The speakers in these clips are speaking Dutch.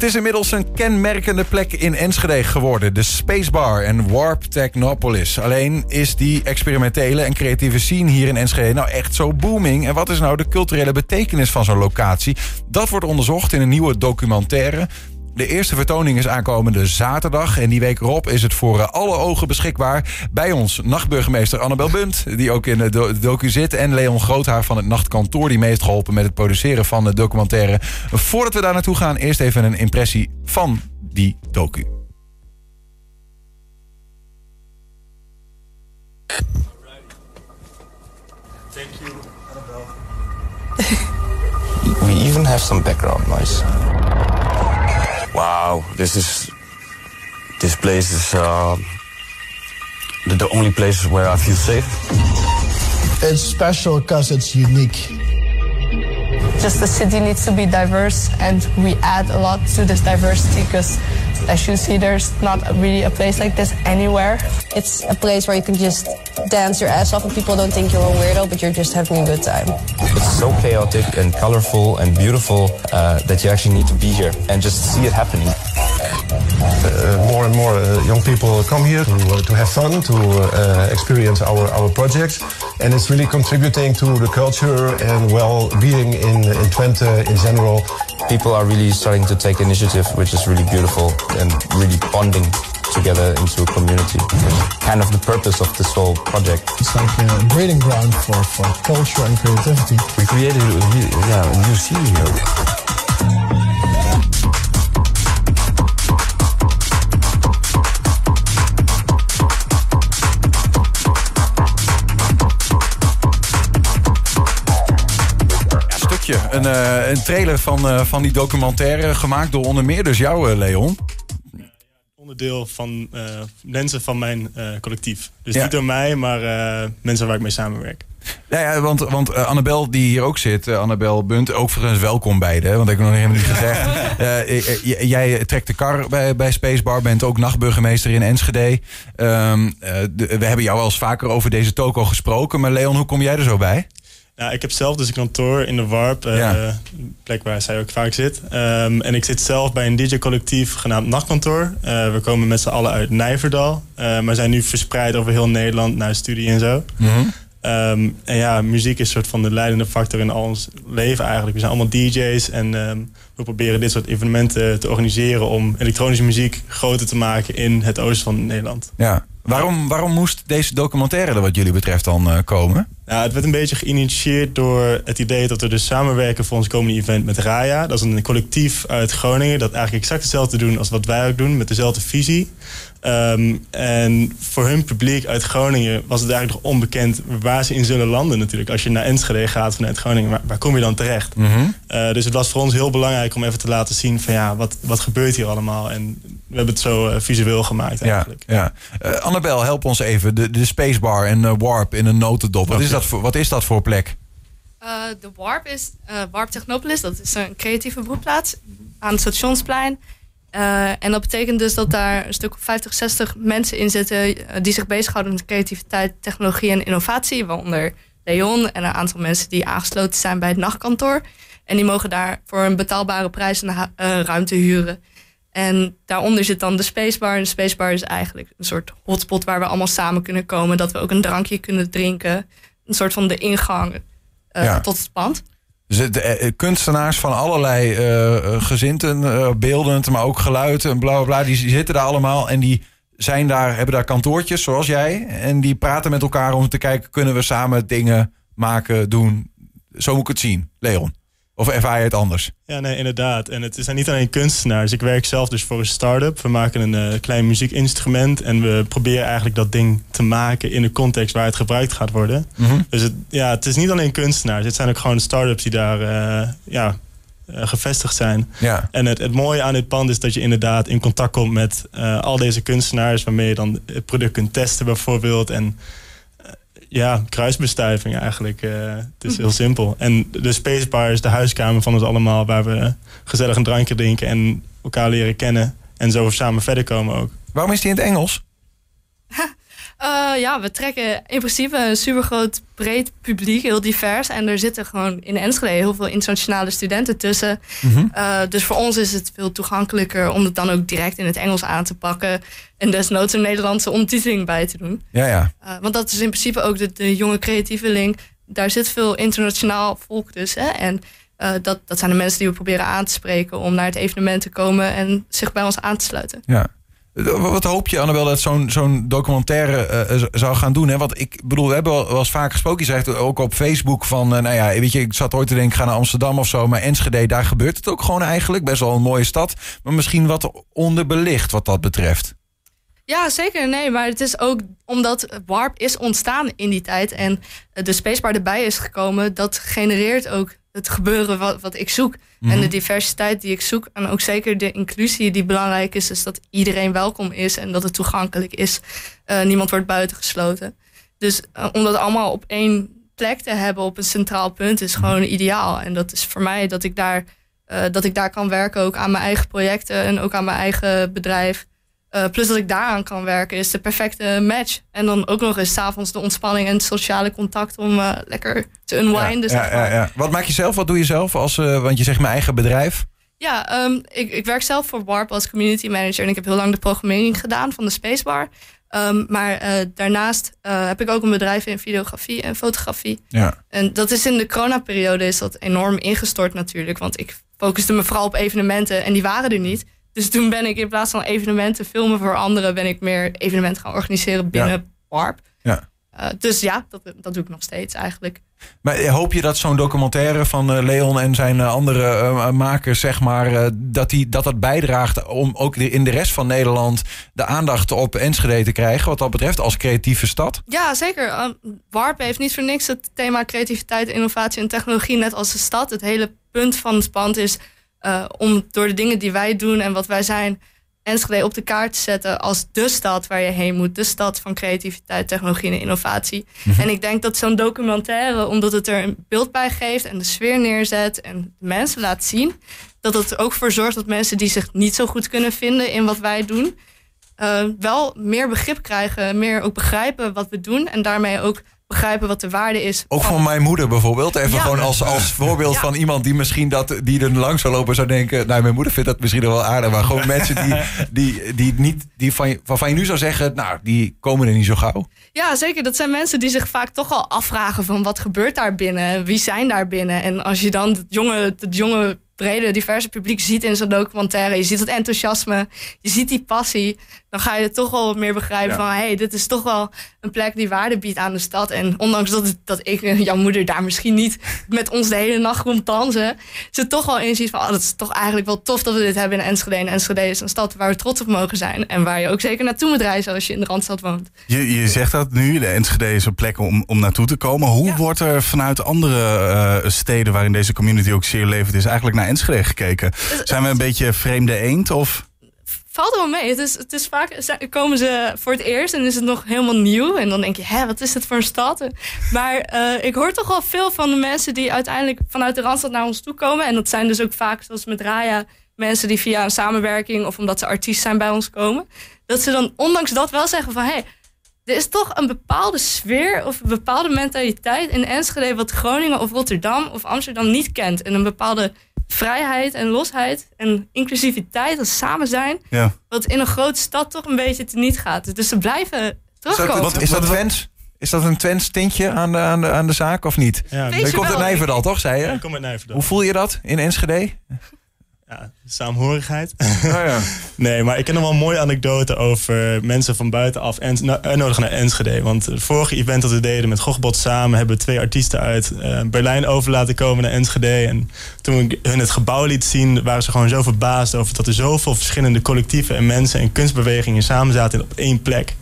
Het is inmiddels een kenmerkende plek in Enschede geworden. De Spacebar en Warp Technopolis. Alleen is die experimentele en creatieve scene hier in Enschede nou echt zo booming. En wat is nou de culturele betekenis van zo'n locatie? Dat wordt onderzocht in een nieuwe documentaire. De eerste vertoning is aankomende zaterdag. En die week erop is het voor eh, alle ogen beschikbaar. Bij ons nachtburgemeester Annabel Bunt, die ook in de docu zit. En Leon Groothaar van het Nachtkantoor, die meest geholpen met het produceren van de documentaire. Voordat we daar naartoe gaan, eerst even een impressie van die docu. Thank you, Annabel. We even have some background noise. Wow, this is this place is uh, the, the only place where I feel safe. It's special because it's unique. Just the city needs to be diverse, and we add a lot to this diversity because, as you see, there's not really a place like this anywhere. It's a place where you can just dance your ass off, and people don't think you're a weirdo, but you're just having a good time. It's so chaotic and colorful and beautiful uh, that you actually need to be here and just see it happening. Uh, more and more uh, young people come here to, uh, to have fun, to uh, experience our, our projects. And it's really contributing to the culture and well-being in, in Twente in general. People are really starting to take initiative, which is really beautiful and really bonding together into a community. Kind of the purpose of this whole project. It's like a breeding ground for, for culture and creativity. We created a, yeah, a new scene here. stukje. Een, uh, een trailer van, uh, van die documentaire gemaakt door onder meer dus jou, uh, Leon. Onderdeel van mensen van mijn collectief. Dus ja. niet door mij, maar mensen waar ik mee samenwerk. Ja, ja want, want uh, Annabel, die hier ook zit, uh, Annabel Bunt, ook voor eens welkom beide. Want ik heb nog helemaal niet gezegd. Uh, jij trekt de kar bij, bij Spacebar, bent ook nachtburgemeester in Enschede. Um, de, we hebben jou wel eens vaker over deze toko gesproken. Maar Leon, hoe kom jij er zo bij? Nou, ik heb zelf dus een kantoor in de Warp, ja. plek waar zij ook vaak zit. Um, en ik zit zelf bij een DJ-collectief genaamd Nachtkantoor. we komen met z'n allen uit Nijverdal, maar zijn nu verspreid over heel Nederland naar studie en zo. Mm -hmm. Um, en ja, muziek is een soort van de leidende factor in al ons leven eigenlijk. We zijn allemaal DJ's en um, we proberen dit soort evenementen te organiseren om elektronische muziek groter te maken in het oosten van Nederland. Ja. Waarom, waarom moest deze documentaire er wat jullie betreft dan uh, komen? Nou, het werd een beetje geïnitieerd door het idee dat we dus samenwerken voor ons komende event met Raya. Dat is een collectief uit Groningen dat eigenlijk exact hetzelfde doen als wat wij ook doen, met dezelfde visie. Um, en voor hun publiek uit Groningen was het eigenlijk nog onbekend waar ze in zullen landen natuurlijk. Als je naar Enschede gaat vanuit Groningen, waar, waar kom je dan terecht? Mm -hmm. uh, dus het was voor ons heel belangrijk om even te laten zien van ja, wat, wat gebeurt hier allemaal? En we hebben het zo uh, visueel gemaakt eigenlijk. Ja, ja. Uh, Annabel, help ons even. De, de Spacebar en Warp in een notendop. Wat, is dat wat is dat voor plek? de Warp is Warp Technopolis. Dat is een creatieve broedplaats aan het stationsplein. Uh, en dat betekent dus dat daar een stuk of 50, 60 mensen in zitten die zich bezighouden met creativiteit, technologie en innovatie. Waaronder Leon en een aantal mensen die aangesloten zijn bij het nachtkantoor. En die mogen daar voor een betaalbare prijs een ruimte huren. En daaronder zit dan de Spacebar. En de Spacebar is eigenlijk een soort hotspot waar we allemaal samen kunnen komen. Dat we ook een drankje kunnen drinken. Een soort van de ingang ja. tot het pand. Dus de, kunstenaars van allerlei gezinten, beeldend, maar ook geluid en bla bla bla, die zitten daar allemaal en die zijn daar, hebben daar kantoortjes zoals jij. En die praten met elkaar om te kijken, kunnen we samen dingen maken, doen. Zo moet ik het zien, Leon. Of ervaar je het anders? Ja, nee, inderdaad. En het zijn niet alleen kunstenaars. Ik werk zelf dus voor een start-up. We maken een uh, klein muziekinstrument. En we proberen eigenlijk dat ding te maken in de context waar het gebruikt gaat worden. Mm -hmm. Dus het, ja, het is niet alleen kunstenaars. Het zijn ook gewoon start-ups die daar uh, ja, uh, gevestigd zijn. Ja. En het, het mooie aan dit pand is dat je inderdaad in contact komt met al deze kunstenaars. Waarmee je dan het product kunt testen bijvoorbeeld. En ja, kruisbestuiving eigenlijk. Uh, het is heel simpel. En de Spacebar is de huiskamer van ons allemaal... waar we gezellig een drankje drinken en elkaar leren kennen... en zo samen verder komen ook. Waarom is die in het Engels? Eh, ja, we trekken in principe een supergroot, breed publiek, heel divers. En er zitten gewoon in Enschede heel veel internationale studenten tussen. Mhm. Eh, dus voor ons is het veel toegankelijker om het dan ook direct in het Engels aan te pakken. En desnoods een Nederlandse ondertiteling bij te doen. Ja, ja. Eh, want dat is in principe ook de, de jonge creatieveling. Daar zit veel internationaal volk tussen. En dat, dat zijn de mensen die we proberen aan te spreken om naar het evenement te komen en zich bij ons aan te sluiten. Ja. Wat hoop je, Annabel, dat zo'n documentaire eh, z- zou gaan doen? Hè? Want ik bedoel, we hebben wel eens vaak gesproken. Je zegt ook op Facebook van, eh, nou ja, weet je, ik zat ooit te denken, ga naar Amsterdam of zo. Maar Enschede, daar gebeurt het ook gewoon eigenlijk. Best wel een mooie stad. Maar misschien wat onderbelicht wat dat betreft. Ja, zeker. Nee, maar het is ook omdat Warp is ontstaan in die tijd en de Spacebar erbij is gekomen. Dat genereert ook het gebeuren wat, wat ik zoek. En de diversiteit die ik zoek. En ook zeker de inclusie die belangrijk is. Dus dat iedereen welkom is en dat het toegankelijk is. Eh, niemand wordt buitengesloten. Dus eh, om dat allemaal op één plek te hebben op een centraal punt is gewoon ideaal. En dat is voor mij dat ik daar, eh, dat ik daar kan werken. Ook aan mijn eigen projecten en ook aan mijn eigen bedrijf. Uh, plus dat ik daaraan kan werken is de perfecte match. En dan ook nog eens 's avonds de ontspanning en het sociale contact om uh, lekker te unwinden. ja, ja, ja. Wat maak je zelf? Wat doe je zelf? Als, uh, want je zegt mijn eigen bedrijf. Ja, um, ik, ik, werk zelf voor Warp als community manager. En ik heb heel lang de programmering gedaan van de Spacebar. Um, maar daarnaast heb ik ook een bedrijf in videografie en fotografie. Ja. En dat is in de coronaperiode is dat enorm ingestort natuurlijk. Want ik focuste me vooral op evenementen en die waren er niet. Dus toen ben ik in plaats van evenementen filmen voor anderen, ben ik meer evenementen gaan organiseren binnen. Warp. Ja. Uh, dus ja, dat, dat doe ik nog steeds eigenlijk. Maar hoop je dat zo'n documentaire van uh, Leon en zijn uh, andere makers, zeg maar, dat, die, dat dat bijdraagt om ook in de rest van Nederland de aandacht op Enschede te krijgen, wat dat betreft, als creatieve stad? Ja, zeker. Warp heeft niet voor niks het thema creativiteit, innovatie en technologie, net als de stad. Het hele punt van het pand is uh, om door de dingen die wij doen en wat wij zijn, Enschede op de kaart te zetten als de stad waar je heen moet. De stad van creativiteit, technologie en innovatie. Mm -hmm. En ik denk dat zo'n documentaire, omdat het er een beeld bij geeft en de sfeer neerzet en de mensen laat zien, dat het er ook voor zorgt dat mensen die zich niet zo goed kunnen vinden in wat wij doen, uh, wel meer begrip krijgen, meer ook begrijpen wat we doen en daarmee ook begrijpen wat de waarde is. Ook van, van mijn moeder bijvoorbeeld. Even Ja. gewoon als, als voorbeeld Ja. van iemand die misschien dat, die er langs zou lopen zou denken. Nou, mijn moeder vindt dat misschien wel aardig. Maar gewoon mensen die, die, die niet, die van, je- waarvan je nu zou zeggen, nou, die komen er niet zo gauw. Ja, zeker. Dat zijn mensen die zich vaak toch al afvragen van wat gebeurt daar binnen? Wie zijn daar binnen? En als je dan het jonge, het jonge brede, diverse publiek ziet in zo'n documentaire, je ziet het enthousiasme, je ziet die passie, dan ga je het toch wel wat meer begrijpen Ja. van hé, hey, dit is toch wel een plek die waarde biedt aan de stad. En ondanks dat, het- dat ik en jouw moeder daar misschien niet met ons de hele nacht rond dansen, ze toch wel inziet van oh, dat is toch eigenlijk wel tof dat we dit hebben in Enschede. En Enschede is een stad waar we trots op mogen zijn en waar je ook zeker naartoe moet reizen als je in de Randstad woont. Je, je zegt dat nu, de Enschede is een plek om, om naartoe te komen. Hoe Ja. wordt er vanuit andere eh, steden waarin deze community ook zeer levend is, eigenlijk naar Enschede gekeken? Zijn we een beetje vreemde eend? Of? Valt wel mee. Het is, het is vaak komen ze voor het eerst en is het nog helemaal nieuw. En dan denk je, hè, wat is dit voor een stad? Maar eh, ik hoor toch wel veel van de mensen die uiteindelijk vanuit de Randstad naar ons toe komen. En dat zijn dus ook vaak, zoals met Raya, mensen die via een samenwerking of omdat ze artiest zijn bij ons komen. Dat ze dan ondanks dat wel zeggen van, hé, hey, er is toch een bepaalde sfeer of een bepaalde mentaliteit in Enschede wat Groningen of Rotterdam of Amsterdam niet kent. En een bepaalde vrijheid en losheid en inclusiviteit en samen zijn Ja. wat in een grote stad toch een beetje teniet gaat. Dus ze blijven Is terugkomen. dat, wat, is dat Twents? Is dat een Twents tintje aan de, aan de, aan de zaak of niet? Ja, Je komt uit Nijverdal, toch, zei je? ja, ik kom uit Nijverdal. Hoe voel je dat in Enschede? Ja, saamhorigheid. Oh, ja. Nee, maar ik ken nog wel een mooie anekdote over mensen van buitenaf en nou, uitnodigen naar Enschede. Want het vorige event dat we deden met Gochbot samen hebben we twee artiesten uit eh, Berlijn over laten komen naar Enschede. En toen ik hun het gebouw liet zien, waren ze gewoon zo verbaasd over dat er zoveel verschillende collectieven en mensen en kunstbewegingen samen zaten op één plek.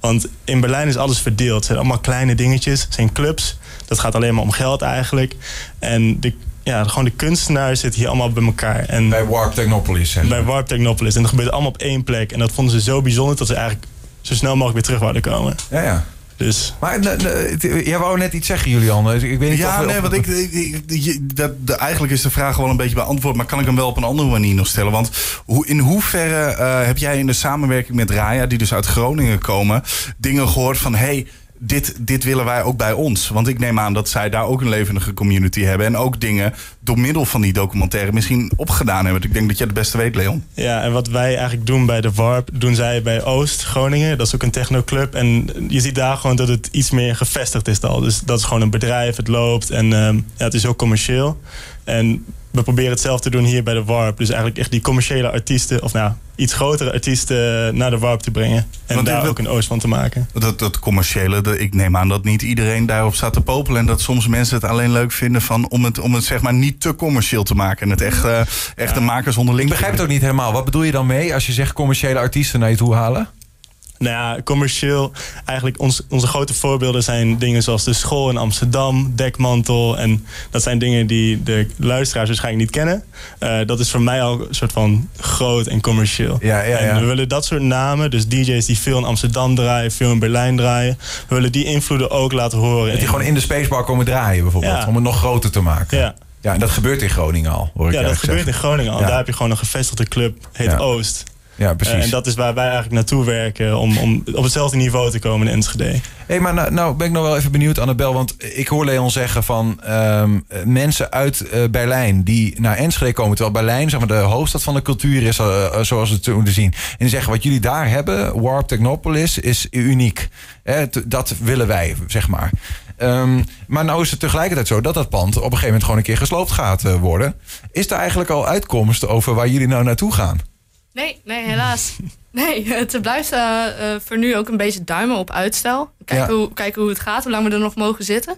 Want in Berlijn is alles verdeeld. Het zijn allemaal kleine dingetjes. Het zijn clubs. Dat gaat alleen maar om geld eigenlijk. En de, ja, gewoon de kunstenaars zitten hier allemaal bij elkaar. En Bij Warp Technopolis. maar. bij Warp Technopolis. En dat gebeurt allemaal op één plek. En dat vonden ze zo bijzonder dat ze eigenlijk zo snel mogelijk weer terug wouden komen. Ja, ja. Dus Maar eh, eh, jij wou net iets zeggen, Julian. Dus Ik weet niet of Ja, nee, of- want ik, ik, ik- je- dat, de, eigenlijk is de vraag wel een beetje beantwoord, maar kan ik hem wel op een andere manier nog stellen? Want hoe, in hoeverre eh, heb jij in de samenwerking met Raya, die dus uit Groningen komen, dingen gehoord van hey, dit, dit willen wij ook bij ons? Want ik neem aan dat zij daar ook een levendige community hebben en ook dingen door middel van die documentaire misschien opgedaan hebben. Ik denk dat jij het beste weet, Leon. Ja, en wat wij eigenlijk doen bij de Warp, doen zij bij Oost Groningen. Dat is ook een technoclub. En je ziet daar gewoon dat het iets meer gevestigd is al. Dus dat is gewoon een bedrijf, het loopt en ehm, het is ook commercieel. En we proberen het zelf te doen hier bij de Warp. Dus eigenlijk echt die commerciële artiesten, of nou, iets grotere artiesten naar de Warp te brengen. En Want daar ook een Oost van te maken. Dat, dat commerciële, dat- ik neem aan dat niet iedereen daarop staat te popelen. En dat soms mensen het alleen leuk vinden van om het, om het zeg maar niet te commercieel te maken. En het echt, eh, echt de makers onderling Ik begrijp het ook niet helemaal. Wat bedoel je dan mee als je zegt commerciële artiesten naar je toe halen? Nou ja, commercieel, eigenlijk ons, onze grote voorbeelden zijn dingen zoals de school in Amsterdam, Dekmantel. En dat zijn dingen die de luisteraars waarschijnlijk niet kennen. Eh, dat is voor mij al een soort van groot en commercieel. Ja, ja, ja. En we willen dat soort namen, dus DJ's die veel in Amsterdam draaien, veel in Berlijn draaien. We willen die invloeden ook laten horen. Dat die gewoon in de spacebar komen draaien bijvoorbeeld. Om het nog groter te maken. Ja. Ja, en dat gebeurt in Groningen al, hoor ik Ja, dat gebeurt in. Groningen al. Daar heb je gewoon een gevestigde club, heet. Oost. Ja, precies. Eh, en dat is waar wij eigenlijk naartoe werken om, om op hetzelfde niveau te komen in Enschede. Hé, maar nou, nou ben ik nog wel even benieuwd, Annabel. Want ik hoor Leon zeggen van ehm, eh, mensen uit eh, Berlijn die naar Enschede komen. Terwijl Berlijn zeg maar, de hoofdstad van de cultuur is, eh, zoals we het moeten zien. En die zeggen wat jullie daar hebben, Warp Technopolis, is uniek. Hè, dat willen wij, zeg maar. Ehm, maar nou is het tegelijkertijd zo dat dat pand op een gegeven moment gewoon een keer gesloopt gaat worden. Is er eigenlijk al uitkomst over waar jullie nou naartoe gaan? Nee, nee, helaas. Nee, het blijft eh, voor nu ook een beetje duimen op uitstel. Kijken, Ja. hoe, kijken hoe het gaat, hoe lang we er nog mogen zitten.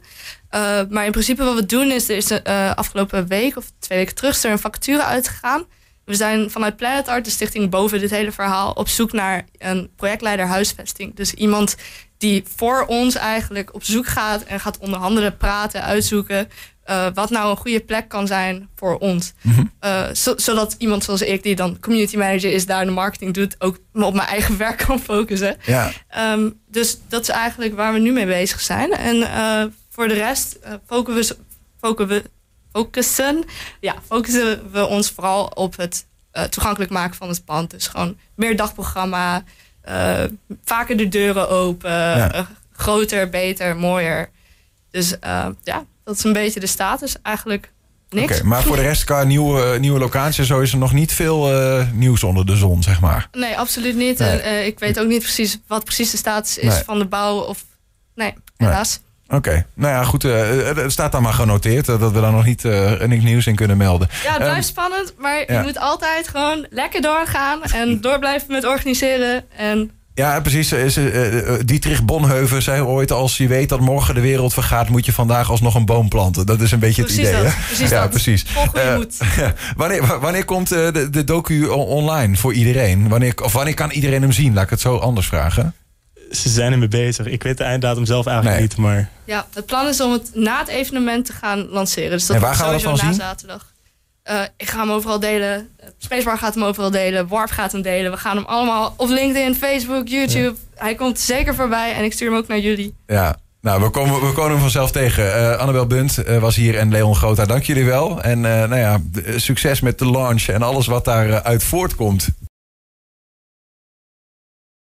Eh, maar in principe wat we doen is, er is afgelopen week of twee weken terug is er een vacature uitgegaan. We zijn vanuit Planet Art, de stichting boven dit hele verhaal, op zoek naar een projectleider huisvesting. Dus iemand die voor ons eigenlijk op zoek gaat en gaat onderhandelen, praten, uitzoeken. eh, wat nou een goede plek kan zijn voor ons. Eh, zo- zodat iemand zoals ik, die dan community manager is, daar de marketing doet, ook op mijn eigen werk kan focussen. Ja. Ehm, dus dat is eigenlijk waar we nu mee bezig zijn. En eh, voor de rest eh, focussen, we, focussen, we, focussen, ja, focussen we ons vooral op het eh, toegankelijk maken van het pand. Dus gewoon meer dagprogramma, eh, vaker de deuren open, groter, beter, mooier. Dus eh, ja, dat is een beetje de status. Eigenlijk niks. Maar voor de rest, qua nieuwe, nieuwe locatie, zo is er nog niet veel eh, nieuws onder de zon, zeg maar. Nee, absoluut niet. Nee. En ik weet ook niet precies wat precies de status is Nee. van de bouw. Of... Nee, Nee. helaas. Oké, nou ja, goed. eh, het staat dan maar genoteerd eh, dat we daar nog niet eh, niks nieuws in kunnen melden. Ja, het Ehm, blijft spannend, maar ja. je moet altijd gewoon lekker doorgaan en door blijven met organiseren. En Ja, precies. Is, eh, eh, Dietrich Bonheuven zei ooit... als je weet dat morgen de wereld vergaat... moet je vandaag alsnog een boom planten. Dat is een beetje Precies het idee, dat, hè? precies ja, dat. precies. Volg Eh, wanneer, wa- wanneer komt eh, de, de docu online voor iedereen? Wanneer, of wanneer kan iedereen hem zien? Laat ik het zo anders vragen. Ze zijn ermee bezig. Ik weet de einddatum zelf eigenlijk Nee. niet, maar... ja, het plan is om het na het evenement te gaan lanceren. Dus dat En waar gaan we dat na zien? zaterdag. Eh, ik ga hem overal delen. Spacebar gaat hem overal delen. Warp gaat hem delen. We gaan hem allemaal op LinkedIn, Facebook, YouTube. Hij komt zeker voorbij en ik stuur hem ook naar jullie. Ja, nou, we komen, we komen hem vanzelf tegen. Eh, Annabel Bunt eh, was hier en Leon Groota. Dank jullie wel. En eh, nou ja, succes met de launch en alles wat daaruit uit voortkomt.